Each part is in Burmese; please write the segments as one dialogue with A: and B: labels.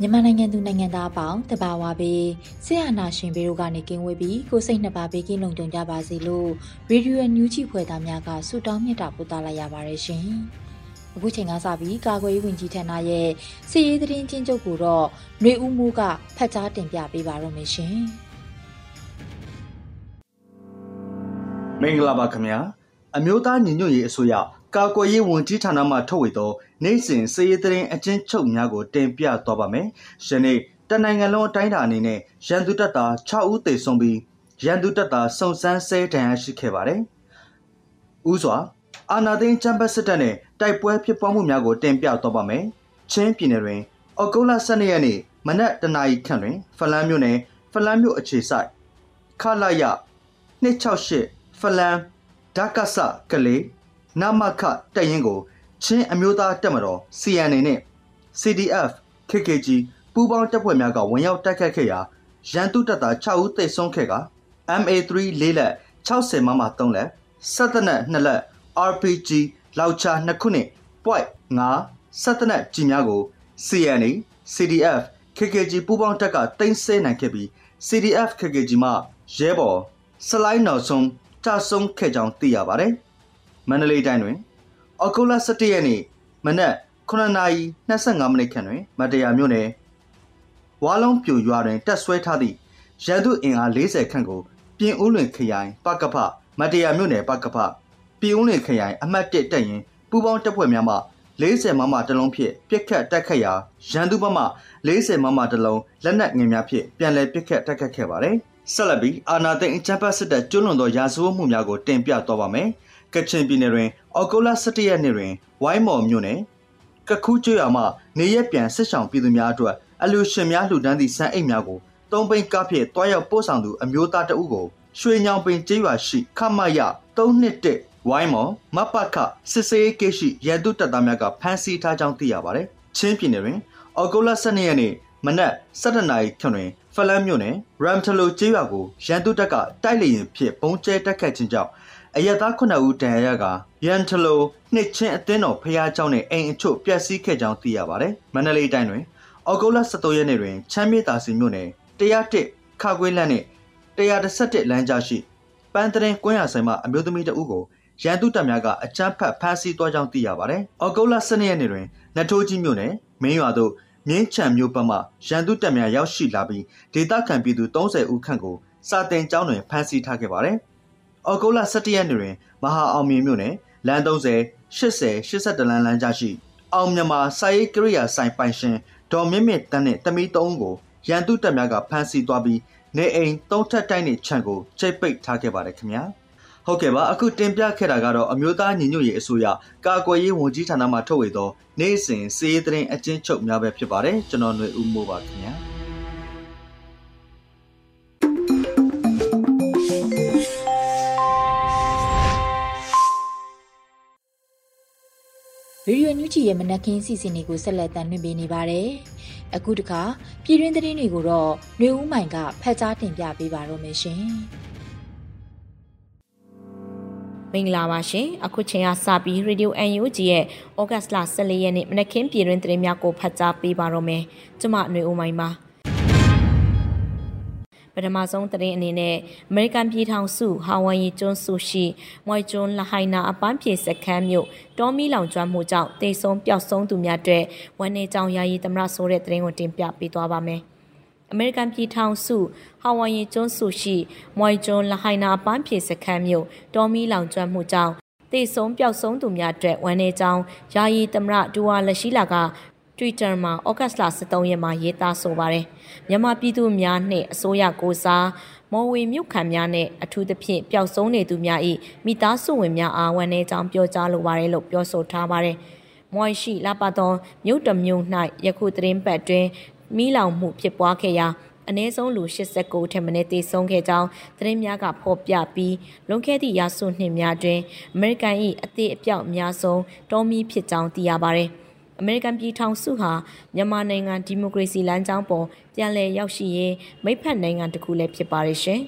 A: မြန်မာနိုင်ငံသူနိုင်ငံသားအပေါင်းတဘာဝပေးဆရာနာရှင်ပေတို့ကနေကင်းဝေးပြီးကိုစိတ်နှစ်ပါးဘေးကင်းလုံခြုံကြပါစေလို့ရေဒီယိုညူးချီဖွဲ့သားများကဆုတောင်းမြတ်တာပို့သလာရပါတယ်ရှင်။အခုချိန်ကစပြီးကာကွယ်ရေးဝန်ကြီးဌာနရဲ့စီရေးသတင်းချင်းချုပ်ကိုတော့ຫນွေဦးမိုးကဖတ်ကြားတင်ပြပေးပါတော့မယ်ရှင်။
B: မင်္ဂလာပါခင်ဗျာ။အမျိုးသားညီညွတ်ရေးအစိုးရကာကွယ်ရေးဝန်ကြီးဌာနမှထုတ်ဝေသော နိုင်စဉ်စည်ရေးသတင်းအချင်းချုပ်များကိုတင်ပြသွားပါမယ်။ယနေ့တနိုင်ငံလုံးအတိုင်းအတာအနေနဲ့ရန်သူတပ်သား6ဦးသေဆုံးပြီးရန်သူတပ်သားစုံစမ်းဆဲတန်ရရှိခဲ့ပါတယ်။ဦးစွာအာနာသိန်းချမ်ဘတ်စစ်တပ်နဲ့တိုက်ပွဲဖြစ်ပွားမှုများကိုတင်ပြသွားပါမယ်။ချင်းပြည်နယ်တွင်အော်ဂုတ်လ12ရက်နေ့မနက်တနာရီခန့်တွင် ဖလန်းမြို့နယ်ဖလန်းမြို့အခြေဆိုင်ခလာရ268ဖလန်းဒကဆကလေးနမခတရင်ကို ချင်းအမျိုးသားတပ်မတော် CNA နဲ့ CDF KKG ပူးပေါင်းတပ်ဖွဲ့များကဝင်ရောက်တိုက်ခတ်ခဲ့ရာရန်သူတပ်သား6ဦးသေဆုံးခဲ့က MA3 လေးလက်60မမ3လက်စက်တနက်2လက် RPG လောက်ချာ2ခုနဲ့ point 5စက်တနက်ကြီးများကို CNA CDF KKG ပူးပေါင်းတပ်ကတင်ဆဲနိုင်ခဲ့ပြီး CDF KKG မှရဲဘော်စလိုင်းနောက်ဆုံးကြဆုံးခဲ့ကြောင်းသိရပါတယ်။မန္တလေးတိုင်းတွင် အော်ဂုတ်လ17ရက်နေ့မနက်9:25မိနစ်ခန့်တွင်မတရားမြို့နယ်ဝါလုံးပြူရွာတွင်တက်ဆွဲထားသည့်ရန်သူအင်အား40ခန့်ကိုပြင်ဦးလွင်ခရိုင်ပကဖမတရားမြို့နယ်ပကဖပြင်ဦးလွင်ခရိုင်အမှတ်1တက်ရင်ပူပေါင်းတပ်ဖွဲ့များမှ40မမတလုံးဖြင့်ပြစ်ခတ်တက်ခတ်ရာရန်သူဘက်မှ40မမတလုံးလက်နက်ငယ်များဖြင့်ပြန်လည်ပြစ်ခတ်တက်ခတ်ခဲ့ပါတယ်။ဆက်လက်ပြီးအာနာသိန်းအချမ်းပတ်စစ်တပ်ကျွလွန်သောရာဇဝတ်မှုများကိုတင်ပြသွားပါမယ်။ ကချင်ပြည်နယ်တွင်အော်ဂိုလာ17ရက်နေ့တွင်ဝိုင်းမော်မြို့နယ်ကခူးကျွော်မှနေရက်ပြန်စစ်ဆောင်ပြည်သူများအတွက်အလူရှင်များလှူဒန်းသည့်စံအိတ်များကိုသုံးပိန်ကားဖြင့်တွားရောက်ပို့ဆောင်သူအမျိုးသားတအုပ်ကိုရွှေညောင်ပင်ကျေးရွာရှိခမရ321ဝိုင်းမော်မပခစစ်စေးကိရှိရန်သူတပ်သားများကဖမ်းဆီးထားကြောင်းသိရပါတယ်။ချင်းပြည်နယ်တွင်အော်ဂိုလာ12ရက်နေ့မနက်7:00နာရီခန့်တွင်ဖလန်းမြို့နယ်ရမ်ထလိုကျေးရွာကိုရန်သူတပ်ကတိုက်လေရင်ဖြင့်ပုံကျဲတက်ခတ်ခြင်းကြောင့် အရက်သား9ဦးတန်ရာရကရန်ထလိုနှစ်ချင်းအသင်းတော်ဖျားเจ้าနဲ့အိမ်အချို့ပျက်စီးခဲ့ကြောင်းသိရပါတယ်။မန္တလေးတိုင်းတွင်အော်ဂုတ်လ17ရက်နေ့တွင်ချမ်းမြေတာစီမြို့နယ်101ခါကွေးလမ်းနှင့်111လမ်းကြားရှိပန်းတရင်ကွင်းရဆိုင်မှအမျိုးသမီးတဦးကိုရန်သူတပ်များကအကြမ်းဖက်ဖမ်းဆီးသွားကြောင်းသိရပါတယ်။အော်ဂုတ်လ12ရက်နေ့တွင်နထိုးကြီးမြို့နယ်မင်းရွာသို့မြင်းချံမြို့ဘက်မှရန်သူတပ်များရောက်ရှိလာပြီးဒေသခံပြည်သူ30ဦးခန့်ကိုစာတင်ကျောင်းတွင်ဖမ်းဆီးထားခဲ့ပါတယ်။။ အော်ဂိုလာ17ရက်နေ့တွင်မဟာအောင်မြင်မြို့နယ်လမ်း30 80 82လမ်းလမ်းကြားရှိအောင်မြန်မာစာရေးကိရိယာဆိုင်ပိုင်ရှင်ဒေါ်မြင့်မြင့်တန်းနဲ့တမီး3ကိုရန်သူတပ်များကဖမ်းဆီးသွားပြီးနေအိမ်သုံးထပ်တိုင်းနဲ့ခြံကိုချိတ်ပိတ်ထားခဲ့ပါတယ်ခင်ဗျာ။ဟုတ်ကဲ့ပါအခုတင်ပြခဲ့တာကတော့အမျိုးသားညီညွတ်ရေးအစိုးရကာကွယ်ရေးဝန်ကြီးဌာနမှထုတ်ဝေသောနေ့စဉ်စီးရေးသတင်းအကျဉ်းချုပ်များပဲဖြစ်ပါတယ်ကျွန်တော်ຫນွေဦးမိုးပါခင်ဗျာ။
A: ဗီဒီယိုညူချီရဲ့မနက်ခင်းစီစဉ်တွေကိုဆက်လက်တင်ပြနေပါတယ်။အခုတခါပြည်တွင်းသတင်းတွေကိုတော့နှွေဦးမိုင်ကဖတ်ကြားတင်ပြပေးပါတော့မယ်ရှင်။မင်္ဂလာပါရှင်။အခုချိန်ကစပြီး Radio UNG ရဲ့ဩဂတ်စ်လ14ရက်နေ့မနက်ခင်းပြည်တွင်းသတင်းများကိုဖတ်ကြားပေးပါတော့မယ်။ကျွန်မနှွေဦးမိုင်ပါ။ မ
C: ထမဆုံးသတင်းအနေနဲ့အမေရိကန်ပြည်ထောင်စုဟာဝိုင်ယီကျွန်းစုရှိမွိုင်ကျွန်းလဟိုင်နာအပန်းဖြေစခန်းမြို့တောမီလောင်ကျွမ်းမှုကြောင့်တေဆုံးပျောက်ဆုံးသူများအတွက်ဝန်နေကြောင်ယာယီသမရဆိုတဲ့သတင်းကိုတင်ပြပေးသွားပါမယ်။အမေရိကန်ပြည်ထောင်စုဟာဝိုင်ယီကျွန်းစုရှိမွိုင်ကျွန်းလဟိုင်နာအပန်းဖြေစခန်းမြို့တောမီလောင်ကျွမ်းမှုကြောင့်တေဆုံးပျောက်ဆုံးသူများအတွက်ဝန်နေကြောင်ယာယီသမရဒူဝါလက်ရှိလာက Twitter မှာဩဂတ်လ23ရက်မှာရေးသားဆိုပါတယ်။မြန်မာပြည်သူများနှင့်အစိုးရကိုစားမော်ဝေမြို့ခံများနဲ့အထူးသဖြင့်ပျောက်ဆုံးနေသူများ၏မိသားစုဝင်များအားဝန်내ကြောင်းပြောကြားလိုပါတယ်လို့ပြောဆိုထားပါတယ်။မွိုင်းရှိလာပါသောမြို့တမြို့၌ယခုသတင်းပတ်တွင်မိလောင်မှုဖြစ်ပွားခဲ့ရာအ ਨੇ ဆုံးလူ89ထက်မနည်းသေဆုံးခဲ့ကြောင်းသတင်းများကဖော်ပြပြီးလွန်ခဲ့သည့်ရာစုနှစ်များတွင်အမေရိကန်၏အသေးအပြောက်အများဆုံးတောမီဖြစ်ကြောင်းသိရပါသည်။ အမေရိကန်ပြည်ထောင်စုဟာမြန်မာနိုင်ငံဒီမိုကရေစီလမ်းကြောင်းပေါ်ပြန်လည်ရောက်ရှိရေးမိဖက်နိုင်ငံတစ်ခုလည်းဖြစ်ပါရဲ့ရှင်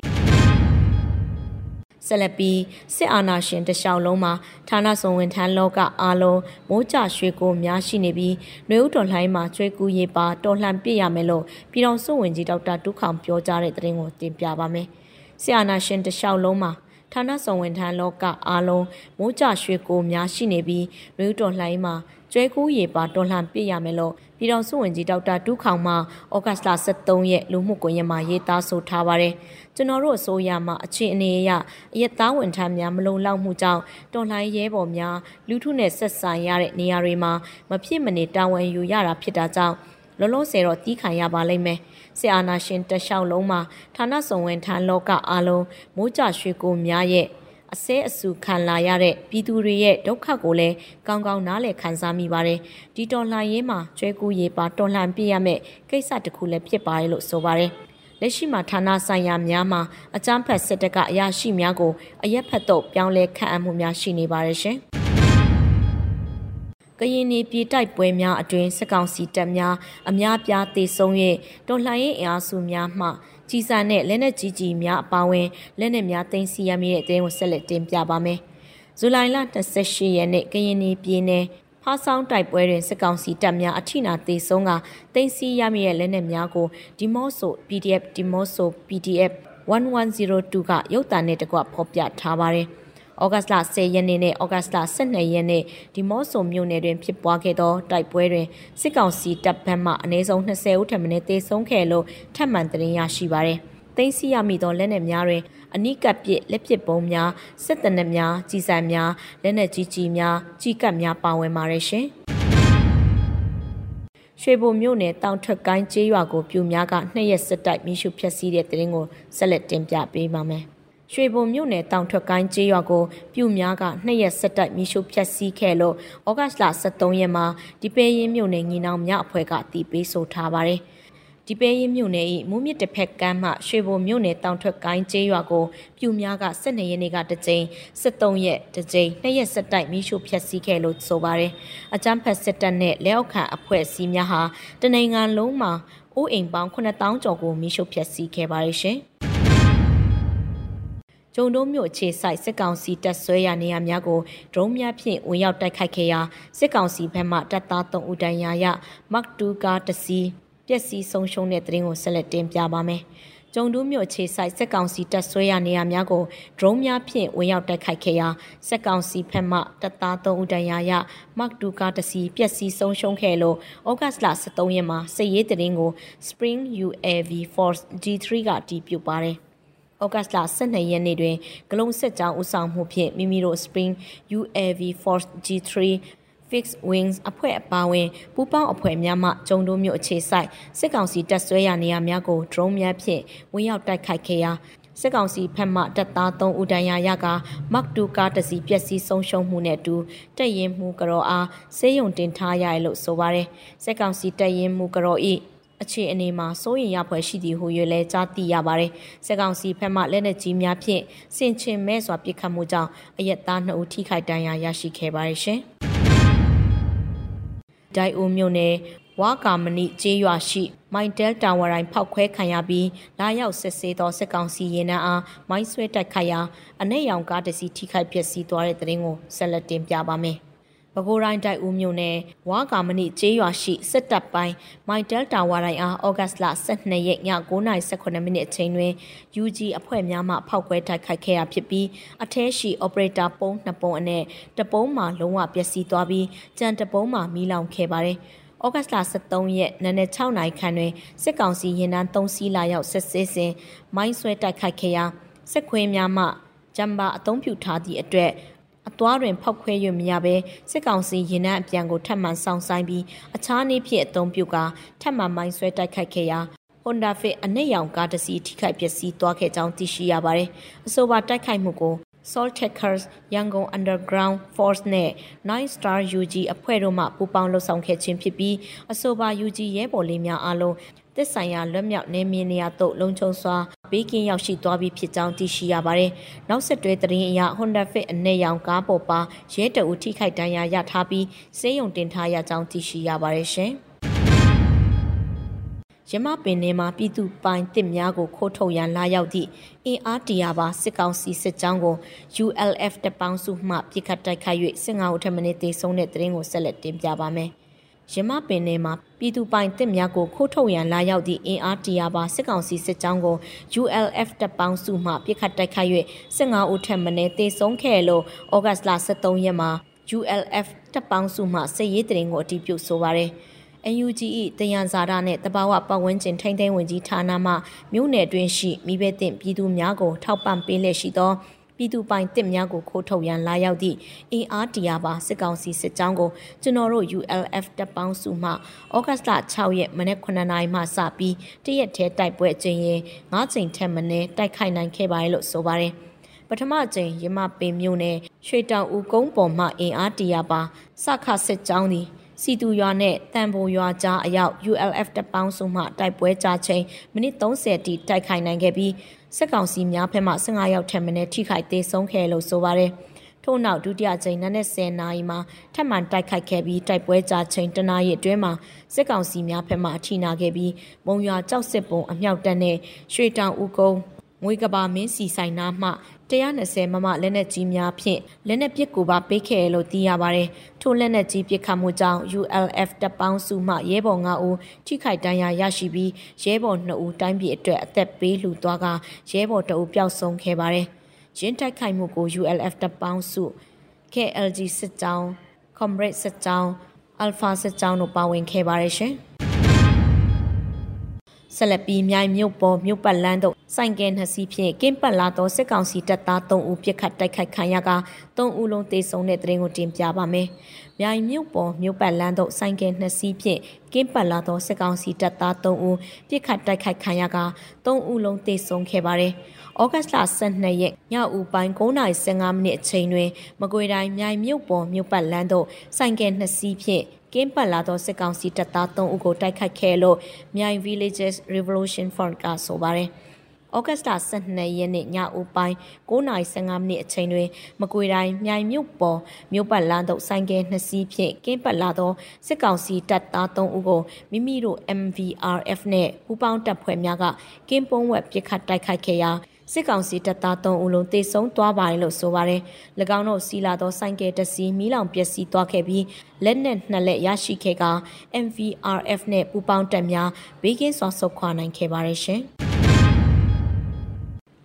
C: ဆက်လက်ပြီးစစ်အာဏာရှင်တလျှောက်လုံးမှာဌာနဆောင်ဝန်ထမ်းလောကအားလုံးမိုးကြရွှေကိုများရှိနေပြီးနှွေဦးတော်လှိုင်းမှာကျွေးကူးရေးပါတော်လှန်ပြစ်ရမယ်လို့ပြည်တော်စုဝင်ကြီးဒေါက်တာတူးခေါင်ပြောကြားတဲ့သတင်းကိုတင်ပြပါမယ်။စစ်အာဏာရှင်တလျှောက်လုံးမှာဌာနဆောင်ဝန်ထမ်းလောကအားလုံးမိုးကြရွှေကိုများရှိနေပြီးနှွေဦးတော်လှိုင်းမှာ ကျွဲကူးရေပါတော်လှန်ပြရမယ်လို့ပြည်တော်စုဝင်ကြီးဒေါက်တာတူးခေါင်မှဩဂတ်လ23ရက်လူမှုကွန်ရက်မှာရေးသားဆိုထားပါတယ်။ကျွန်တော်တို့အစိုးရမှအခြေအနေအရအရက်သားဝန်ထမ်းများမလုံလောက်မှုကြောင့်တော်လှန်ရဲဘော်များလူထုနဲ့ဆက်ဆံရတဲ့နေရာတွေမှာမဖြစ်မနေတာဝန်ယူရတာဖြစ်တာကြောင့်လောလောဆယ်တော့တီးခံရပါလိမ့်မယ်။စစ်အာဏာရှင်တလျှောက်လုံးမှာဌာနဆောင်ဝန်ထမ်းလောကအားလုံးမိုးကြရွှေကိုများရဲ့ အစဲအဆူခံလာရတဲ့ပြည်သူတွေရဲ့ဒုက္ခကိုလည်းကောင်းကောင်းနားလည်ခံစားမိပါတယ်။ဒီတော်လှန်ရေးမှာကျွဲကူးရေးပါတော်လှန်ပြရမယ့်ကိစ္စတစ်ခုလည်းဖြစ်ပါတယ်လို့ဆိုပါတယ်။လက်ရှိမှာဌာနဆိုင်ရာများမှာအကြမ်းဖက်စစ်တပ်ကအရာရှိများကိုအရက်ဖက်တော့ပြောင်းလဲခန့်အပ်မှုများရှိနေပါတယ်ရှင်။ကရင်နီပြည်တိုက်ပွဲများအတွင်စစ်ကောင်စီတပ်များအများပြားသေဆုံး၍တော်လှန်ရေးအင်အားစုများမှ ကြီးစားနဲ့လက်နက်ကြီးကြီးများအပါအဝင်လက်နက်များသိမ်းဆည်းရမိတဲ့အသေးကိုဆက်လက်တင်ပြပါမယ်။ဇူလိုင်လ28ရက်နေ့ကရင်နီပြည်နယ်ဖားဆောင်တိုက်ပွဲတွင်စစ်ကောင်စီတပ်များအထိနာသေးဆုံးကသိမ်းဆည်းရမိတဲ့လက်နက်များကိုဒီမော့ဆို PDF ဒီမော့ဆို PDF 1102ကရုပ်သံနဲ့တကွဖော်ပြထားပါတယ်။ ဩဂတ်လ10ရက်နေ့နဲ့ဩဂတ်လ12ရက်နေ့ဒီမော့ဆိုမြို့နယ်တွင်ဖြစ်ပွားခဲ့သောတိုက်ပွဲတွင်စစ်ကောင်စီတပ်ဘက်မှအနည်းဆုံး20ဦးထပ်မံတေဆုံးခဲ့လို့ထပ်မံတင်ရရှိပါသည်။သိမ်းဆည်းရမိသောလက်နက်များတွင်အနိကပ်ပစ်လက်ပစ်ပုံးများစစ်တနက်များကြီးစံများလက်နက်ကြီးကြီးများကြီးကပ်များပါဝင်ပါရဲ့ရှင်။ရွှေဘုံမြို့နယ်တောင်ထွက်ကိုင်းကျေးရွာကိုပြူများကနှစ်ရက်စစ်တိုက်မိရှုဖျက်ဆီးတဲ့တရင်ကိုဆက်လက်တင်ပြပေးပါမယ်။ ရွှေဘုံမြို့နယ်တောင်ထွက်ကိုင်းကျေးရွာကိုပြူများကနှစ်ရက်ဆက်တိုက်မိရှုဖျက်ဆီးခဲ့လို့ဩဂတ်လ23ရက်မှာဒီပဲရင်မြို့နယ်ညီနောင်မြအဖွဲ့ကတီးပေးဆိုထားပါတယ်။ဒီပဲရင်မြို့နယ်၏မူးမြစ်တစ်ဖက်ကမ်းမှရွှေဘုံမြို့နယ်တောင်ထွက်ကိုင်းကျေးရွာကိုပြူများက12ရက်နေ့ကတစ်ကြိမ်73ရက်တစ်ကြိမ်နှစ်ရက်ဆက်တိုက်မိရှုဖျက်ဆီးခဲ့လို့ဆိုပါတယ်။အကြမ်းဖက်စစ်တပ်နဲ့လက်အောက်ခံအဖွဲ့အစည်းများဟာတနင်္ဂနွေလုံးမှာအိုးအိမ်ပေါင်း9000ကျော်ကိုမိရှုဖျက်ဆီးခဲ့ပါတယ်ရှင်။ ဂျုံတုံးမြို့အခြေဆိုင်စစ်ကောင်စီတပ်ဆွဲရနေရများကိုဒရုန်းများဖြင့်ဝင်ရောက်တိုက်ခိုက်ခဲ့ရာစစ်ကောင်စီဘက်မှတပ်သား3ဦးတန်းရာရမတ်တူကာတစီပျက်စီးဆုံးရှုံးတဲ့တရင်ကိုဆက်လက်တင်ပြပါမယ်။ကျုံတူးမြို့ခြေဆိုင်စက်ကောင်စီတပ်ဆွဲရနေရများကိုဒရုန်းများဖြင့်ဝင်ရောက်တိုက်ခိုက်ခဲ့ရာစက်ကောင်စီဖက်မှတပ်သား3ဦးတန်းရာရမတ်တူကာတစီပျက်စီးဆုံးရှုံးခဲ့လို့ဩဂတ်လ23ရက်မှာစစ်ရေးတရင်ကို Spring UAV Force G3 ကတီးပြုတ်ပါတယ်။ ဩဂတ်လ12ရက်နေ့တွင်ဂလုံစစ်ကြောင်းဦးဆောင်မှုဖြင့်မိမိတို့ Spring UAV Force G3 Fixed Wings အဖွဲ့အပါအဝင်ပူးပေါင်းအဖွဲ့များမှကျုံတို့မြို့အခြေဆိုင်စစ်ကောင်စီတပ်ဆွဲရာနေရာများကို drone များဖြင့်ဝင်ရောက်တိုက်ခိုက်ခဲ့ရာစစ်ကောင်စီဖက်မှတပ်သား3ဦးတန်းရာရကမတ်တူကားတစီပျက်စီးဆုံးရှုံးမှုနဲ့အတူတက်ရင်မှုကြောအားဆေးရုံတင်ထားရလို့ဆိုပါတယ်စစ်ကောင်စီတက်ရင်မှုကြောဤ အခြေအနေမှာစိုးရင်ရဖွယ်ရှိသည်ဟု၍လည်းကြားသိရပါတယ်။စစ်ကောင်စီဖက်မှလက်နက်ကြီးများဖြင့်ဆင်ချင်မဲ့စွာပစ်ခတ်မှုကြောင့်အရက်သား2ဦးထိခိုက်ဒဏ်ရာရရှိခဲ့ပါတယ်ရှင်။ဒိုင်အိုမြို့နယ်ဝါကာမဏိကျေးရွာရှိမိုင်တယ်တာဝရိုင်ဖောက်ခွဲခံရပြီးလာရောက်စစ်ဆေးသောစစ်ကောင်စီရင်နှန်းအားမိုင်းဆွဲတိုက်ခိုက်ရာအ내ရောင်ကားတစ်စီးထိခိုက်ပျက်စီးသွားတဲ့တဲ့ရင်ကိုဆက်လက်တင်ပြပါမယ်။ ပဲခူးတိုင်းတိုက်ဦးမြို့နယ်ဝါကာမဏိကျေးရွာရှိစစ်တပ်ပိုင်းမိုင်တယ်တာဝါတိုင်းအားဩဂတ်လ12ရက်ည9:18မိနစ်အချိန်တွင် UG အဖွဲ့များမှဖောက်ခွဲတိုက်ခိုက်ခဲ့ရဖြစ်ပြီးအထဲရှိ operator ပုံးနှစ်ပုံအနက်တပုံးမှာလုံးဝပျက်စီးသွားပြီးကြံတပုံးမှာမီးလောင်ခဲ့ပါတယ်။ဩဂတ်လ23ရက်နနက်6နာရီခန့်တွင်စစ်ကောင်စီရင်နှန်း3စီးလာရောက်ဆက်စစ်စဉ်မိုင်းဆွဲတိုက်ခိုက်ခဲ့ရာစစ်ခွေးများမှဂျမ်ဘာအုံပြုထားသည့်အတွက် အသွားတွင်ဖောက်ခွဲ၍မရဘဲစစ်ကောင်စီရင်နှံအပြန်ကိုထပ်မံဆောင်ဆိုင်ပြီးအခြားနည်းဖြင့်အုံပြုကထပ်မံမိုင်းဆွဲတိုက်ခိုက်ခဲ့ရာ Honda Fit အနက်ရောင်ကားတစ်စီးထိခိုက်ပျက်စီးသွားခဲ့ကြောင်းသိရှိရပါတယ်။အဆိုပါတိုက်ခိုက်မှုကို Salt Checkers Yangon Underground Force နဲ့ Nine Star UG အဖွဲ့တို့မှပူးပေါင်းလှုပ်ဆောင်ခဲ့ခြင်းဖြစ်ပြီးအဆိုပါ UG ရဲဘော်လေးများအားလုံးတစ်ဆိုင်ရာလွတ်မြောက်နေမြေနေရာသို့လုံခြုံစွာ ဘေးကင်းရောက်ရှိသွားပြီးဖြစ်ကြောင်းသိရှိရပါတယ်။နောက်ဆက်တွဲသတင်းအရ Honda Fit အနက်ရောင်ကားပေါ်ပါရဲတအူထိခိုက်ဒဏ်ရာရထားပြီးစေယုံတင်ထားရကြောင်းသိရှိရပါတယ်ရှင်။ရမပင်ထဲမှာပြည်သူပိုင်တစ်များကိုခိုးထုတ်ရန်လာရောက်သည့်အင်အားတရာပါစစ်ကောင်စီစစ်ကြောင်းကို ULF တပေါင်းစုမှပြစ်ခတ်တိုက်ခိုက်၍စစ်ငါးဦးထပ်မံတေဆုံးတဲ့သတင်းကိုဆက်လက်တင်ပြပါမယ်။ ရမပင်ထဲမှာပြည်သူပိုင်တစ်များကိုခိုးထုတ်ရန်လာရောက်သည့်အင်အားတရာပါစစ်ကောင်စီစစ်ကြောင်းကို ULF တပေါင်းစုမှပြစ်ခတ်တိုက်ခိုက်၍စစ်ငါးဦးထပ်မံတေဆုံးခဲ့လို့ဩဂတ်လ23ရက်မှာ ULF တပေါင်းစုမှစစ်ရေးတရင်ကိုအတည်ပြုဆိုပါရယ် NUG ၏တယံဇာတာနှင့်တဘာဝပတ်ဝန်းကျင်ထိန်းသိမ်းဝင်ကြီးဌာနမှမြို့နယ်တွင်ရှိမိဘတင်ပြည်သူများကိုထောက်ပံ့ပေးလျက်ရှိသော ပြည်သူပိုင်တစ်များကိုခိုးထုတ်ရန်လာရောက်သည့်အင်အားတရားပါစစ်ကောင်စီစစ်ကြောင်းကိုကျွန်တော်တို့ ULF တပ်ပေါင်းစုမှဩဂတ်လ6ရက်မနေ့9နာရီမှစပြီးတရက်ထဲတိုက်ပွဲအကြိမ်ရင်9ချိန်ထက်မနည်းတိုက်ခိုက်နိုင်ခဲ့ပါတယ်လို့ဆိုပါတယ်ပထမကြိမ်ရမပင်မြို့နယ်ရွှေတောင်ဦးကုန်းပေါ်မှအင်အားတရားပါစခစစ်ကြောင်းသည်စီတူရွာနဲ့တန်ဖိုရွာကြားအရောက် ULF တပေါင်းစုမှတိုက်ပွဲကြချိန်မိနစ်30တိတိုက်ခိုက်နိုင်ခဲ့ပြီး စစ်ကောင်စီများဖက်မှ15ရောက်ထက်မနည်းထိခိုက်သေးဆုံးခဲ့လို့ဆိုပါတယ်။ထို့နောက်ဒုတိယကြိမ်နနက်10နာရီမှာထပ်မံတိုက်ခိုက်ခဲ့ပြီးတိုက်ပွဲကြချိန်တနာရီအတွင်းမှာစစ်ကောင်စီများဖက်မှအထိနာခဲ့ပြီးမုံရွာကြောက်စစ်ပုံအမြောက်တပ်နဲ့ရွှေတောင်ဦးကုန်းငွေကဘာမင်းစီဆိုင်နာမှ 120မမလက်နက်ကြီးများဖြင့်လက်နက်ပစ်ကိုပါပေးခဲ့လို့သိရပါတယ်။ထိုလက်နက်ကြီးပစ်ခတ်မှုကြောင့် ULF တပ်ပေါင်းစုမှရဲဘော်9ဦးထိခိုက်ဒဏ်ရာရရှိပြီးရဲဘော်2ဦးတိုင်းပြည်အတွက်အသက်ပေးလှူသွားကရဲဘော်2ဦးပျောက်ဆုံးခဲ့ပါတယ်။ရင်းတိုက်ခိုက်မှုကို ULF တပ်ပေါင်းစု KLG စစ်ကြောင်း Comrade စစ်ကြောင်း Alpha စစ်ကြောင်းတို့ပါဝင်ခဲ့ပါတယ်ရှင်။ ဆက်လက်ပြီးမြိုင်မြို့ပေါ်မြို့ပတ်လန်းတို့စိုင်ကဲနှစ်စီးဖြင့်ကင်းပတ်လာသောစစ်ကောင်စီတပ်သား3ဦးပြစ်ခတ်တိုက်ခိုက်ခံရက3ဦးလုံးသေဆုံးတဲ့တဲ့ရင်ကိုတင်ပြပါမယ်။မြိုင်မြို့ပေါ်မြို့ပတ်လန်းတို့စိုင်ကဲနှစ်စီးဖြင့်ကင်းပတ်လာသောစစ်ကောင်စီတပ်သား3ဦးပြစ်ခတ်တိုက်ခိုက်ခံရက3ဦးလုံးသေဆုံးခဲ့ပါတယ်။ဩဂတ်လ12ရက်ညဦးပိုင်း9:15မိနစ်အချိန်တွင်မကွေတိုင်းမြိုင်မြို့ပေါ်မြို့ပတ်လန်းတို့စိုင်ကဲနှစ်စီးဖြင့် ကင်းပတ်လာသောစစ်ကောင်စီတပ်သား3ဦးကိုတိုက်ခိုက်ခဲ့လို့မြိုင် Villages Revolution Front ကဆိုပါတယ်။ဩဂတ်လ12ရက်နေ့ညဦးပိုင်း9:15မိနစ်အချိန်တွင် မကွေတိုင်းမြိုင်မြို့ပေါ်မြို့ပတ်လမ်းသို့ဆိုင်ကယ်နှစ်စီးဖြင့်ကင်းပတ်လာသောစစ်ကောင်စီတပ်သား3ဦးကိုမိမိတို့ MVRF နှင့်ပူးပေါင်းတပ်ဖွဲ့များကကင်းပုံးဝက်ပစ်ခတ်တိုက်ခိုက်ခဲ့ရာ စစ်ကောင်စီတပ်သား3ဦးလုံးတေဆုံးသွားပါတယ်လို့ဆိုပါတယ်။၎င်းတို့စီလာသောဆိုင်ကယ်တစ်စီးမီးလောင်ပျက်စီးသွားခဲ့ပြီးလက်နက်နှစ်လက်ရရှိခဲ့က MVRF နဲ့ပူးပေါင်းတပ်များဘေးကင်းစွာဆုတ်ခွာနိုင်ခဲ့ပါတယ်ရှင်။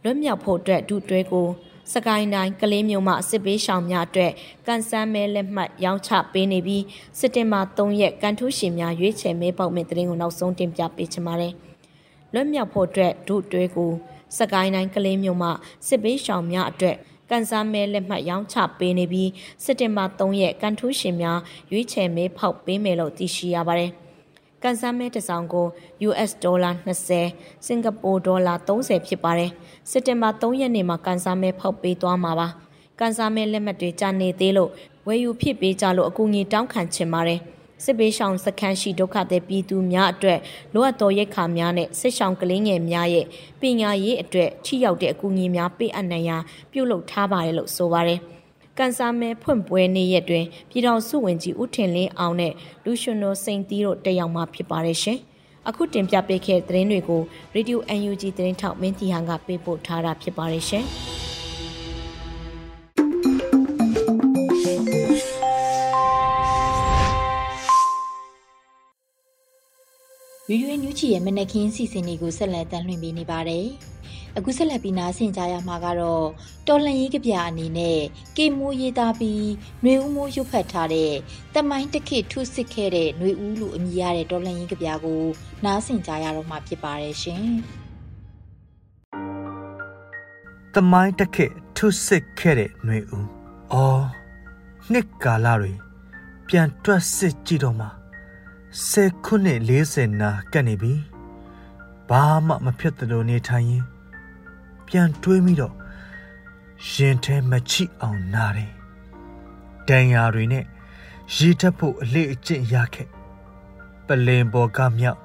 C: လွတ်မြောက်ဖို့အတွက်ဒုတွဲကိုစကိုင်းတိုင်းကလေးမျိုးမှစစ်ပေးရှောင်များအတွက်ကန်ဆန်းမဲလက်မှတ်ရောင်းချပေးနေပြီးစစ်တင်ဘာ3ရက်ကန်ထူးရှင်များရွေးချယ်မဲပေါက်မဲ့တရင်ကိုနောက်ဆုံးတင်ပြပေးချင်ပါတယ်။လွတ်မြောက်ဖို့အတွက်ဒုတွဲကို စကိုင်းတိုင်းကလေးမြို့မှာစစ်ပေးရှောင်များအတွက်ကန်စားမဲလက်မှတ်ရောင်းချပေးနေပြီးစက်တင်ဘာ3ရက်ကန်ထူးရှင်များရွေးချယ်မဲဖောက်ပေးမယ်လို့သိရှိရပါတယ်။ကန်စားမဲတစ်စောင်ကို US ဒေါ်လာ20စင်ကာပူဒေါ်လာ30ဖြစ်ပါတယ်။စက်တင်ဘာ3ရက်နေ့မှာကန်စားမဲဖောက်ပေးသွားမှာပါ။ကန်စားမဲလက်မှတ်တွေကြာနေသေးလို့ဝယ်ယူဖြစ်ပေးကြလို့အကူအညီတောင်းခံချင်ပါတယ်။ စစ်ဘေးရှောင်စခန်းရှိဒုက္ခသည်ပြည်သူများအတွက်လိုအပ်သောရိက္ခာများနဲ့စစ်ရှောင်ကလေးငယ်များရဲ့ပညာရေးအတွက်ထိရောက်တဲ့အကူအညီများပေးအပ်နိုင်ရန်ပြုလုပ်ထားပါတယ်လို့ဆိုပါတယ်။ကန်ဆာမဲဖွင့်ပွဲနေ့ရက်တွင်ပြည်တော်စုဝင်ကြီးဦးထင်လင်းအောင်နဲ့လူရှင်နိုစိန်တီးတို့တက်ရောက်မှာဖြစ်ပါတယ်ရှင်။အခုတင်ပြပေးခဲ့တဲ့သတင်းတွေကို Radio UNG သတင်းထောက်မင်းတီဟန်ကပေးပို့ထားတာဖြစ်ပါတယ်ရှင်။
D: ရွရွညူချီရဲ့မနက်ခင်းစီစဉ်တွေကိုဆက်လက်တင်လွှင့်ပေးနေပါတယ်။အခုဆက်လက်ပြီးနားဆင်ကြရမှာကတော့တော်လှန်ရေးကြပြအနေနဲ့ကေမိုးရေးသားပြီးနှွေဦးမိုးရုပ်ဖတ်ထားတဲ့တမိုင်းတခိထုစစ်ခဲ့တဲ့နှွေဦးလူအမည်ရတဲ့တော်လှန်ရေးကြပြကိုနားဆင်ကြရတော့မှာဖြစ်ပါတယ်ရှင်။
E: တမိုင်းတခိထုစစ်ခဲ့တဲ့နှွေဦး။အော်နှစ်ကာလတွေပြန်တွက်စစ်ကြည့်တော့မှာ။ 10ခုနှစ်40နာကတ်နေပြီဘာမှမဖြစ်သလိုနေထိုင်ရင်ပြန်တွေးမိတော့ရင်ထဲမချိအောင်နာတယ်တန်ရာတွေနဲ့ရေတက်ဖို့အလေးအကျင့်ရခဲ့ပလင်ပေါ်ကမြောက်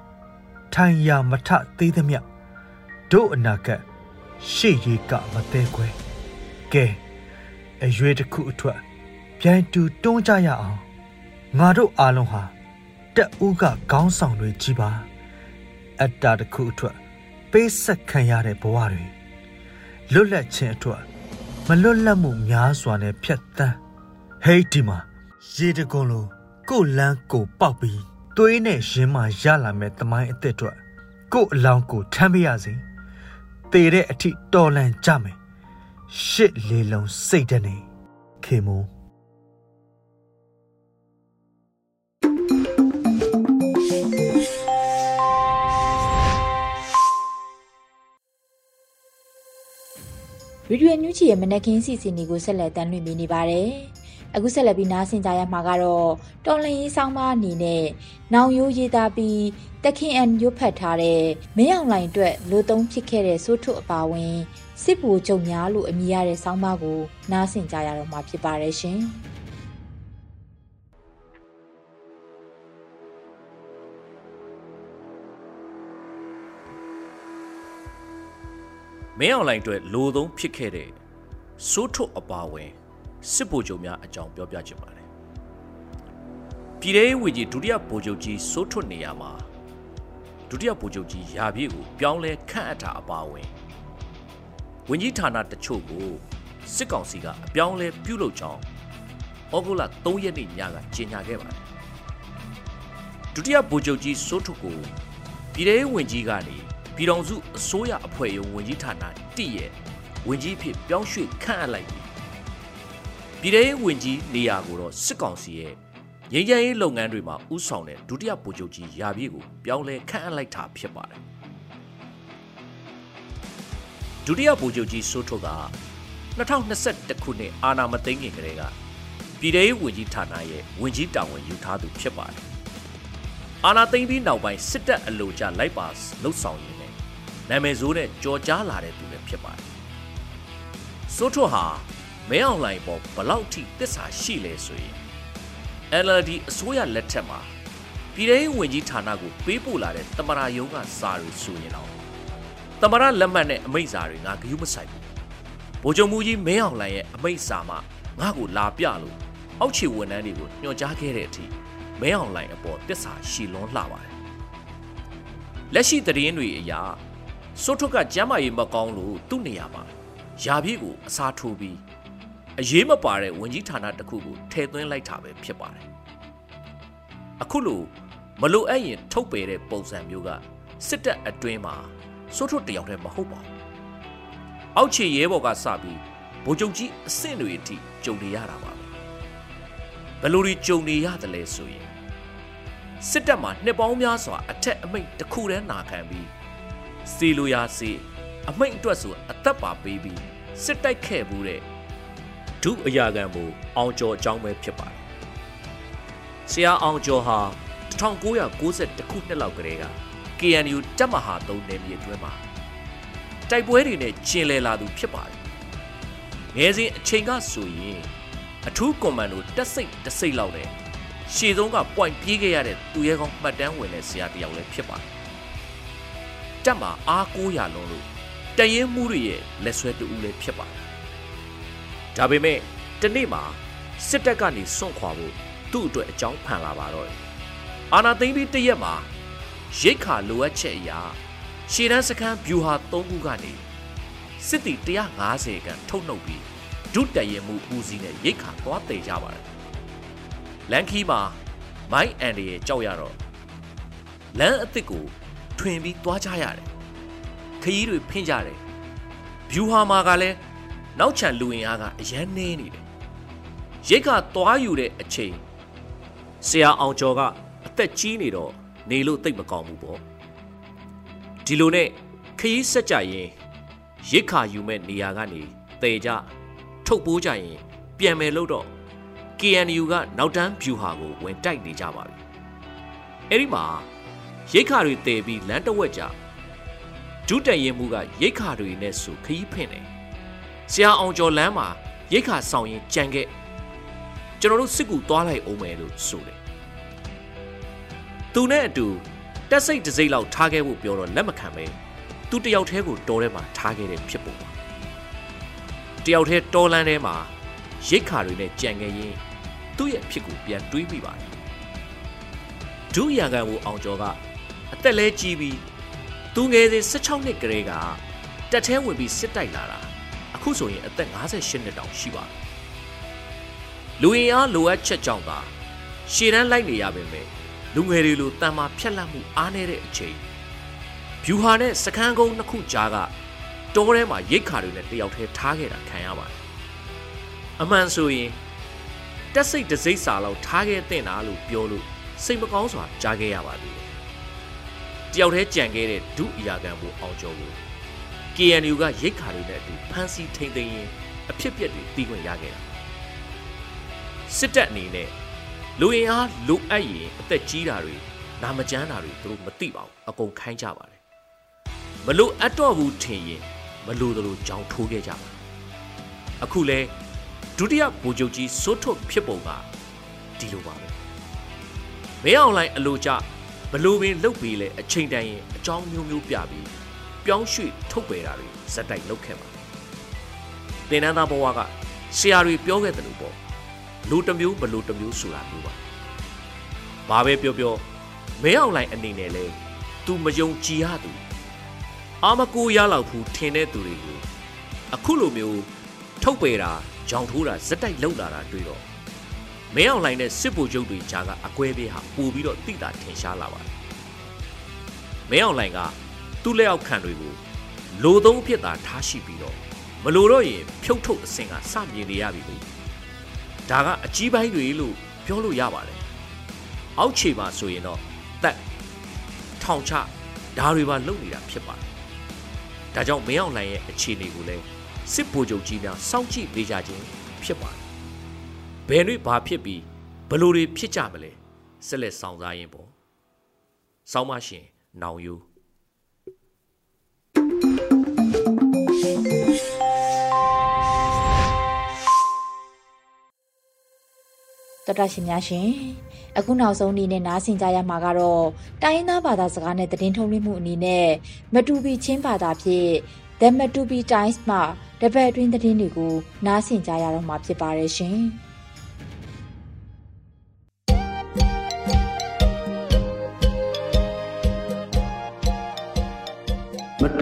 E: ထိုင်ရမထသေးသမျှတို့အနာကရှေ့ရီကမသေးခွဲကဲအရွယ်တစ်ခုအထွက်ပြိုင်တူတွန်းကြရအောင်ငါတို့အားလုံးဟာ တက်ဦးကခေါင်းဆောင်တွေကြီးပါအတ္တတစ်ခုအထွက်ပေးဆက်ခံရတဲ့ဘဝတွေလွတ်လပ်ခြင်းအထွက်မလွတ်လပ်မှုများစွာနဲ့ဖြတ်သန်းဟေးဒီမှာရေတကုံလိုကိုလန်းကိုပေါက်ပြီးသွေးနဲ့ရင်းမှရလာမဲ့တမိုင်းအသက်အတွက်ကိုအလောင်းကိုထမ်းပြရစီတေတဲ့အထိတော်လန်ကြမယ်ရှစ်လေလုံးစိတ်တနေခေမိုး
D: ဗီဒီယိုညူးချီရဲ့မနက်ခင်းစီစဉ်တွေကိုဆက်လက်တင်ပြနေပါတယ်။အခုဆက်လက်ပြီးနားဆင်ကြရမှာကတော့တော်လင်ရေးဆောင်မအနေနဲ့နောင်ရိုးရေးသားပြီးတခင်အန်ရွတ်ဖတ်ထားတဲ့မင်းအောင်လိုင်အတွက်လိုသုံးဖြစ်ခဲ့တဲ့စိုးထုအပါဝင်စစ်ဘူကြုံများလို့အမည်ရတဲ့ဆောင်းပါးကိုနားဆင်ကြရတော့မှာဖြစ်ပါတယ်ရှင်။
F: မင်းအောင်လိုင်းအတွက်လိုသုံးဖြစ်ခဲ့တဲ့စိုးထွတ်အပါဝင်စစ်ဗိုလ်ချုပ်များအကြောင်းပြောပြချင်ပါတယ်ပြည်ထောင်ဝီကြီးဒုတိယဗိုလ်ချုပ်ကြီးစိုးထွတ်နေရာမှာဒုတိယဗိုလ်ချုပ်ကြီးရာပြည့်ကိုပြောင်းလဲခန့်အပ်တာအပါဝင်ဝင်ကြီးဌာနတချို့ကိုစစ်ကောင်စီကအပြောင်းလဲပြုလုပ်ကြောင်းဩဂုတ်လ3ရက်နေ့ညကကြေညာခဲ့ပါတယ်ဒုတိယဗိုလ်ချုပ်ကြီးစိုးထွတ်ကိုပြည်ထောင်ဝင်ကြီးကနေ ပြည်တော်စုအစိုးရအဖွဲ့ရုံးဝန်ကြီးဌာနတည်ရဲ့ဝန်ကြီးဖြစ်ပြောင်းရွှေ့ခန့်အပ်လိုက်ပြီပြည်ထောင်ဝင်ကြီးနေရာကိုတော့စစ်ကောင်စီရဲ့ငြိမ်းချမ်းရေးလုပ်ငန်းတွေမှာဥဆောင်တဲ့ဒုတိယဗိုလ်ချုပ်ကြီးရာပြည့်ကိုပြောင်းလဲခန့်အပ်လိုက်တာဖြစ်ပါတယ်ဒုတိယဗိုလ်ချုပ်ကြီးစိုးထွတ်က2021ခုနှစ်အာဏာမသိမ်းခင်ကတည်းကပြည်ထောင်ဝင်ကြီးဌာနရဲ့ဝန်ကြီးတာဝန်ယူထားသူဖြစ်ပါတယ်အာနာသိမ့်ပြီးနောက်ပိုင်းစစ်တပ်အလိုကျလိုက်ပါလှုပ်ဆောင်ရင်း နဲ့နာမည်ဆိုးနဲ့ကြော်ကြားလာတဲ့သူလည်းဖြစ်ပါတယ်။စိုးထွတ်ဟာမဲအောင်လိုင်ပေါ်ဘလောက်ထိတစ္ဆာရှိလဲဆိုရင် LLD အစိုးရလက်ထက်မှာပြည်ထောင်ဝင်ကြီးဌာနကိုပေးပို့လာတဲ့တမရာယုံကစာတွေဆိုရင်တော့တမရာလက်မှတ်နဲ့အမိန့်စာတွေငါဂရုမစိုက်ဘူး။ဗိုလ်ချုပ်မူကြီးမဲအောင်လိုင်ရဲ့အမိန့်စာမှငါ့ကိုလာပြလို့အောက်ခြေဝန်ထမ်းတွေကိုညွှန်ကြားခဲ့တဲ့အထိမဲအောင်လိုင်အပေါ်တစ္ဆာရှီလွန်းလှပါတယ်လက်ရှိသတင်းတွေအရ စိုးထွတ်ကကျမ်းမာရေးမကောင်းလို့သူ့နေရာမှာယာပြည့်ကိုအစားထိုးပြီးအရေးမပါတဲ့ဝင်ကြီးဌာနတစ်ခုကိုထည့်သွင်းလိုက်တာပဲဖြစ်ပါတယ်အခုလိုမလိုအပ်ရင်ထုတ်ပယ်တဲ့ပုံစံမျိုးကစစ်တပ်အတွင်းမှာစိုးထွတ်တယောက်တည်းမဟုတ်ပါဘူးအောက်ခြေရဲဘော်ကစပြီးဗိုလ်ချုပ်ကြီးအဆင့်တွေအထိကြုံနေရတာပါဘယ်လိုတွေကြုံနေရတယ်လဲဆိုရင်စစ်တပ်မှာနှစ်ပေါင်းများစွာအထက်အမိန့်တစ်ခုတည်းနာခံပြီး စီလိုရာစီအမိန့်အတွက်ဆိုအသက်ပါပေးပြီးစစ်တိုက်ခဲ့မှုတဲ့ဒုအရာခံမှုအောင်ကျော်အကြောင်းပဲဖြစ်ပါတယ်။ဆရာအောင်ကျော်ဟာ1992ခုနှစ်လောက်ကတည်းက KNU တပ်မဟာ3နယ်မြေအတွင်းမှာတိုက်ပွဲတွေနဲ့ကျင်လည်လာသူဖြစ်ပါတယ်။ငယ်စဉ်အချိန်ကဆိုရင်အထူးကွန်မန်ဒိုတက်စိတ်တစိတ်လောက်နဲ့ရှေ့ဆုံးကပွိုင်ပြေးခဲ့ရတဲ့သူရဲကောင်းမှတ်တမ်းဝင်တဲ့ဆရာတယောက်လည်းဖြစ်ပါတယ်။ တက်မှာအားကိုးရလုံးလို့တရင်မှုတွေရဲ့လက်ဆွဲတူဦးလည်းဖြစ်ပါတယ်။ဒါပေမဲ့တနေ့မှာစစ်တပ်ကနေစွန့်ခွာဖို့သူ့အတွက်အကြောင်းဖန်လာပါတော့။အာနာသိမ့်ပြီးတရက်မှာရိတ်ခါလိုအပ်ချက်အရာရှေ့တန်းစခန်းဗျူဟာ၃ခုကနေစစ်တီ150ခန့်ထုတ်နှုတ်ပြီးဒုတရင်မှုဦးစီးနဲ့ရိတ်ခါသွားတည်ကြပါတယ်လန်ခီမှာမိုင်းအန်ဒီရဲ့ကြောက်ရတော့လမ်းအစ်စ်ကို ထွင်ပြီးသွားကြရတယ်ခရီးတွေဖင့်ကြတယ်ဗျူဟာမာကလည်းနောက်ချန်လူဝင်အားကအရန်နေနေတယ်ရိတ်ကသွားယူတဲ့အချိန်ဆရာအောင်ကျော်ကအသက်ကြီးနေတော့နေလို့တိတ်မကောင်းဘူးပေါ့ဒီလိုနဲ့ခရီးဆက်ကြရင်ရိတ်ခါယူမဲ့နေရာကနေတေကြထုတ်ပိုးကြရင်ပြန်မယ်လို့တော့ KNU ကနောက်တန်းဗျူဟာကိုဝင်တိုက်နေကြပါပြီအဲ့ဒီမှာ ရိတ်ခါတွေတေပြီးလမ်းတဝက်ကြဒုတရင်မှုကရိတ်ခါတွေနဲ့ဆိုခရီးဖင့်တယ်ဆရာအောင်ကျော်လမ်းမှာရိတ်ခါဆောင်ရင်ကြံခဲ့ကျွန်တော်တို့စစ်ကူသွားလိုက်အောင်မယ်လို့ဆိုတယ်သူနဲ့အတူတက်စိတ်တစ်စိတ်လောက်ထားခဲ့ဖို့ပြောတော့လက်မခံပဲသူတယောက်တည်းကိုတော်ထဲမှာထားခဲ့တဲ့ဖြစ်ပုံပါတယောက်တည်းတော်လန်းထဲမှာရိတ်ခါတွေနဲ့ကြံခဲ့ရင်သူ့ရဲ့ဖြစ်ကိုပြန်တွေးမိပါတယ်ဒုရံကန်ကိုအောင်ကျော်က အသက်လဲကြီးပြီးသူငယ်စဉ်16နှစ်ကလေးကတက်ထဲဝင်ပြီးစစ်တိုက်လာတာအခုဆိုရင်အသက်58နှစ်တောင်ရှိပါတယ်လူရင်အားလိုအပ်ချက်ကြောင့်သာရှည်တန်းလိုက်နေရပါမယ်လူငယ်တွေလိုတန်မာဖြက်လက်မှုအားနည်းတဲ့အချိန်ဗျူဟာနဲ့စကန်းကုန်းနှစ်ခုကြားကတောထဲမှာရိတ်ခါတွေနဲ့တယောက်တည်းထားခဲ့တာခံရပါတယ်အမှန်ဆိုရင်တက်စိတ်တစိမ့်စာလောက်ထားခဲ့တဲ့နာလို့ပြောလို့စိတ်မကောင်းစွာကြားခဲ့ရပါသေးတယ် တယောက်တည်းကြံခဲ့တဲ့ဒုအရာခံမှုအောင်ကျော်ကို KNU ကရိတ်ခါတွေနဲ့အတူဖမ်းဆီးထိန်သိမ်းရင်အဖြစ်ပြက်တွေတီးခွင့်ရခဲ့တာစစ်တပ်အနေနဲ့လူရင်အားလိုအပ်ရင်အသက်ကြီးတာတွေနာမကျန်းတာတွေသူတို့မသိပါဘူးအကုန်ခိုင်းကြပါတယ်မလို့အတော့ဘူးထင်ရင်မလို့တို့ကြောင်ထိုးခဲ့ကြပါအခုလဲဒုတိယဗိုလ်ချုပ်ကြီးစိုးထွတ်ဖြစ်ပုံကဒီလိုပါပဲမင်းအောင်လိုင်းအလိုကြ ဘလို့ပင်လုတ်ပြီးလဲအချိန်တန်ရင်အကြောင်းမျိုးမျိုးပြပြီးပြောင်းရွှေ့ထုတ်ပယ်တာတွေဇက်တိုက်လုပ်ခဲ့ပါတင်နန်းသားဘဝကဆရာတွေပြောခဲ့တယ်လို့ပေါ့လူတစ်မျိုးဘလူတစ်မျိုးဆိုတာမျိုးပါဘာပဲပြောပြောမဲအောင်လိုင်းအနေနဲ့လဲ तू မယုံကြည်ရသူအာမကိုရလောက်ဘူးထင်တဲ့သူတွေကိုအခုလိုမျိုးထုတ်ပယ်တာကြောင်ထိုးတာဇက်တိုက်လှုပ်လာတာတွေ့တော့ မဲအောင်လိုင်းနဲ့စစ်ဗိုလ်ချုပ်တွေကြားကအကွဲပေးဟာပို့ပြီးတော့တိတာထင်ရှားလာပါတယ်မဲအောင်လိုင်းကသူ့လက်အောက်ခံတွေကိုလိုသုံးဖြစ်တာထားရှိပြီးတော့မလိုတော့ရင်ဖြုတ်ထုတ်အစင်ကစမြင်နေရပြီလို့ဒါကအကြီးပိုင်းတွေလို့ပြောလို့ရပါတယ်အောက်ခြေမှာဆိုရင်တော့တက်ထောင်ချဒါတွေပါလုပ်နေတာဖြစ်ပါတယ်ဒါကြောင့်မင်းအောင်လှိုင်ရဲ့အခြေအနေကိုလည်းစစ်ဗိုလ်ချုပ်ကြီးများစောင့်ကြည့်နေကြခြင်းဖြစ်ပါတယ် ဘယ်နှွေဘာဖြစ်ပြီးဘလို့တွေဖြစ်ကြမလဲဆက်လက်ဆောင်စားရင်ပေါ့ဆောင်းမရှင်နောင်ယူ
A: တော်တာရှင်များရှင်အခုနောက်ဆုံးအနေနဲ့နားဆင်ကြရမှာကတော့တိုင်းရင်းသားဘာသာစကားနဲ့သတင်းထုတ်လွှင့်မှုအနေနဲ့မတူပီချင်းဘာသာဖြင့် The Matupi Times မှာတပတ်အတွင်းသတင်းတွေကိုနားဆင်ကြရတော့မှာဖြစ်ပါတယ်ရှင်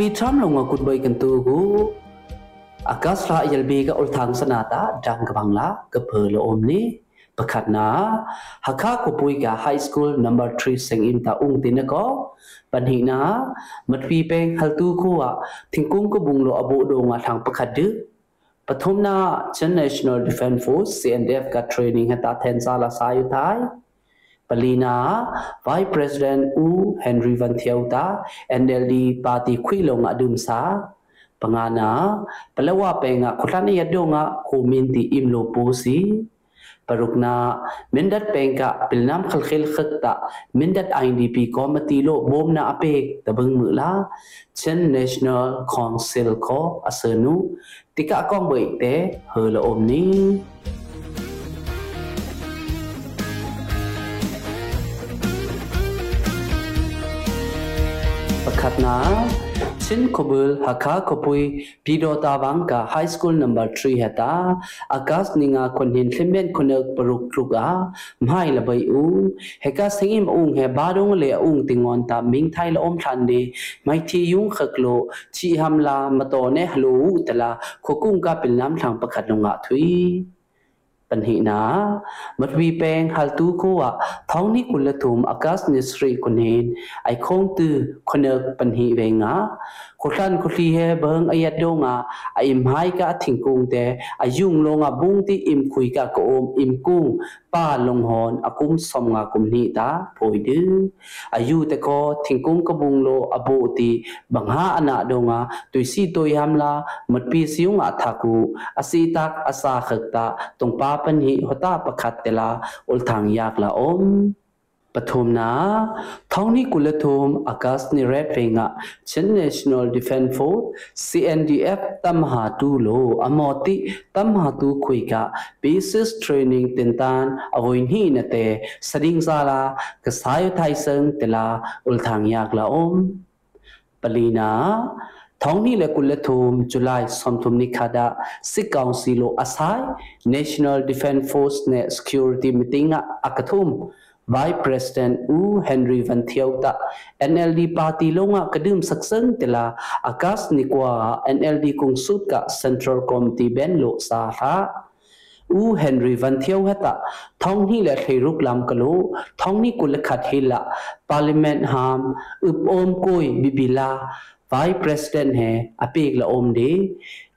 G: ปีทามลงกุดบอยกันตูกูอากาศราเอลบีก็อุลทางสนาตาดังกบังละกเพลอมนี้ประคัดนาฮักข้ากูปุยกาไฮสคูลนัมเบอร์ทรีสิงอินตาอุงตินะก็ปัญหานามัดปีเป่งฮัลตูคูอะทิงกุ้งกบุงโลอบุดงะทางประคัดดึปฐมนา National Defense Force CNDF กับ training ให้ตาแทนซาลาซาอยู่ท้าย Palina, Vice President U Henry Van Thiauta, NLD Party Kwilong Adumsa, Pangana, Palawa Penga Kutani Yadonga Kuminti Imlo Posi, Parukna, Mindat Penga Pilnam Khalkhil Khakta, Mindat INDP Komatilo Bomna Apek Tabang Mula, Chen National Council Ko Asanu, Tika Kongwe Te Hula Omni. na chin khobul hakha khopui pido ta wang ka high school number 3 heta akas ninga kon hin thimben konek paruk truga mhai la bai u heka singim ung he barung le ung tingon ta ming thai la om than de mai thi yung khaklo chi hamla mato ne hlo tala khokung ka pilnam thang pakhat lunga thui ပနိနာမထွေပင်ဟလ်တူကိုဝထောင်းနိကုလထုမ်အကတ်နိစရီကုနင်အိုင်ခုံတူခနပနိဝေငါ kulan kuli he bang ayat donga aim hai ka thingkung te ayung longa bungti im khui ka ko om im kung pa long hon akum som nga kum ni ta phoi de ayu te ko thingkung ka bung lo abo ti bangha ana donga tuisi to yamla mat pi siung a thaku asi tak asa khakta tong pa pan hi hota pakhat tela ul thang yak la om ပထုမနာထောင်းနီကုလထုမအာကာစနီရက်ဖေငါချင်း National Defense Force CNDF တမဟာတူလိုအမောတိတမဟာတူခွေက basis training တင်တန်အဝိနှိနတဲ့စရင်စာလာကဆိုင်ထိုင်စံတလာဥလ်ထန်ယက်လာအုံးပလီနာထောင်းနီလကုလထုမဇူလိုင်ဆွမ်ထုမနိခါဒစစ်ကောင်စီလိုအဆိုင် National Defense Force နဲ့ Security Meeting အကထုမ Vice President U Henry Van Thiauta NLD party longa kadum saksan tila akas nikwa NLD kung sutka Central Committee benlo sa ha ဦးဟန်ရီဗန်သျေဝဟတာထောင်းနီလက်ထေရုကလမ်ကလိုထောင်းနီကုလခတ်ဟီလာပါလီမန်ဟမ်ဥပအုံကိုဘီဘီလာ vice president ဟဲအပိကလအုံဒီ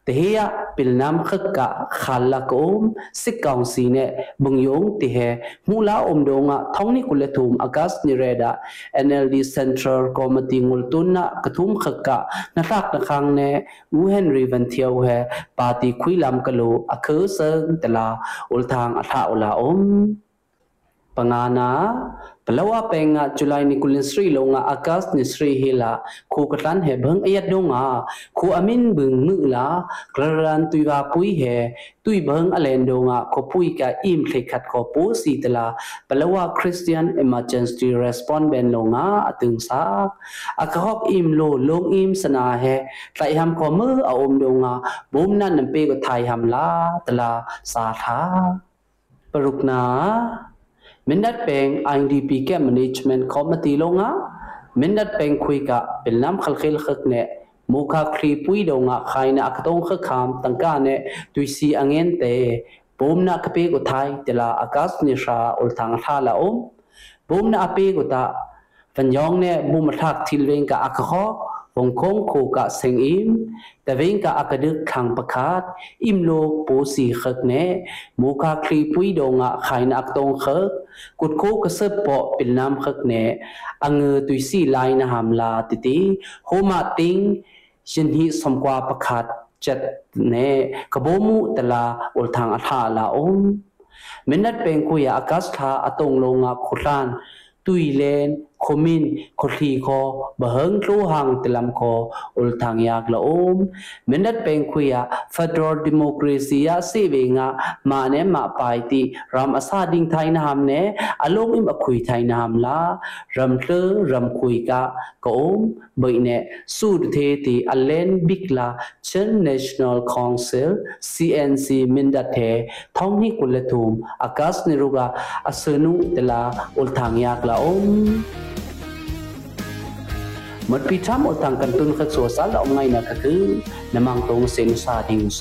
G: khakka khalla kom sikang sine bungyong tihe mula omdonga thongni kulethum agas ni reda NLD Central Committee ngultunna kathum khakka natak na khang ne u Henry Van Thiau he party khuilam kalo akhe sang tala ulthang atha ula om pangana palawa penga julai ni kulin sri longa akas ni sri hila khu katlan he bhang ayat donga khu amin bung mu la klaran tuiwa pui he tui bhang alen donga ko pui ka im thekhat ko pu si tala palawa christian emergency response ben longa atung sa akahok im lo long im sana he tlai ham ko mu a om donga bom nan nampe ko thai ham la tala sa tha parukna mindat peng IDP ke management committee longa mindat peng khui ka pilnam khalkhil khak ne mukha khri pui do nga khaina akatong kha kham tangka ne tuisi angen te bomna kape ko thai tela akas ni sha ul thang thala om bomna ape ko ta fanyong ne bum thak thilweng ka akho วง คงโคกะเซงอิมแต่เวงกะอากดึกขังประคาดอิมโลปูสีขกเนมูคาคลีปุยดงะขายนักตงขกกุดโคกะเสปอปิลน้ำขกเนอังเงตุยสีลายนะหามลาติติโฮมาติงชินหิสมกว่าประคาดจัดเนกบมูตลาอุลทางอัฐาลาอมมินัดเป็นคุยอากัสทาอตงลงะขุลานตุยเลน khomin khothi kho bahang tlu hang tilam kho ul thang yak la om mindat peng khuya federal democracy ya se ve nga ma ne ma pai ti ram asa ding thai na ham ne along im akhui thai na ham la ram tle ram khui ka ko om bai ne su the ti alen bikla chen national council cnc mindat the thong ni kulathum akas niruga asunu tela ul thang yak la om มดพิชามอตังกันตุนขัดสัวสาลองไง
H: นะก็
A: คื
G: อนมังตรงเซนซาดิงเซ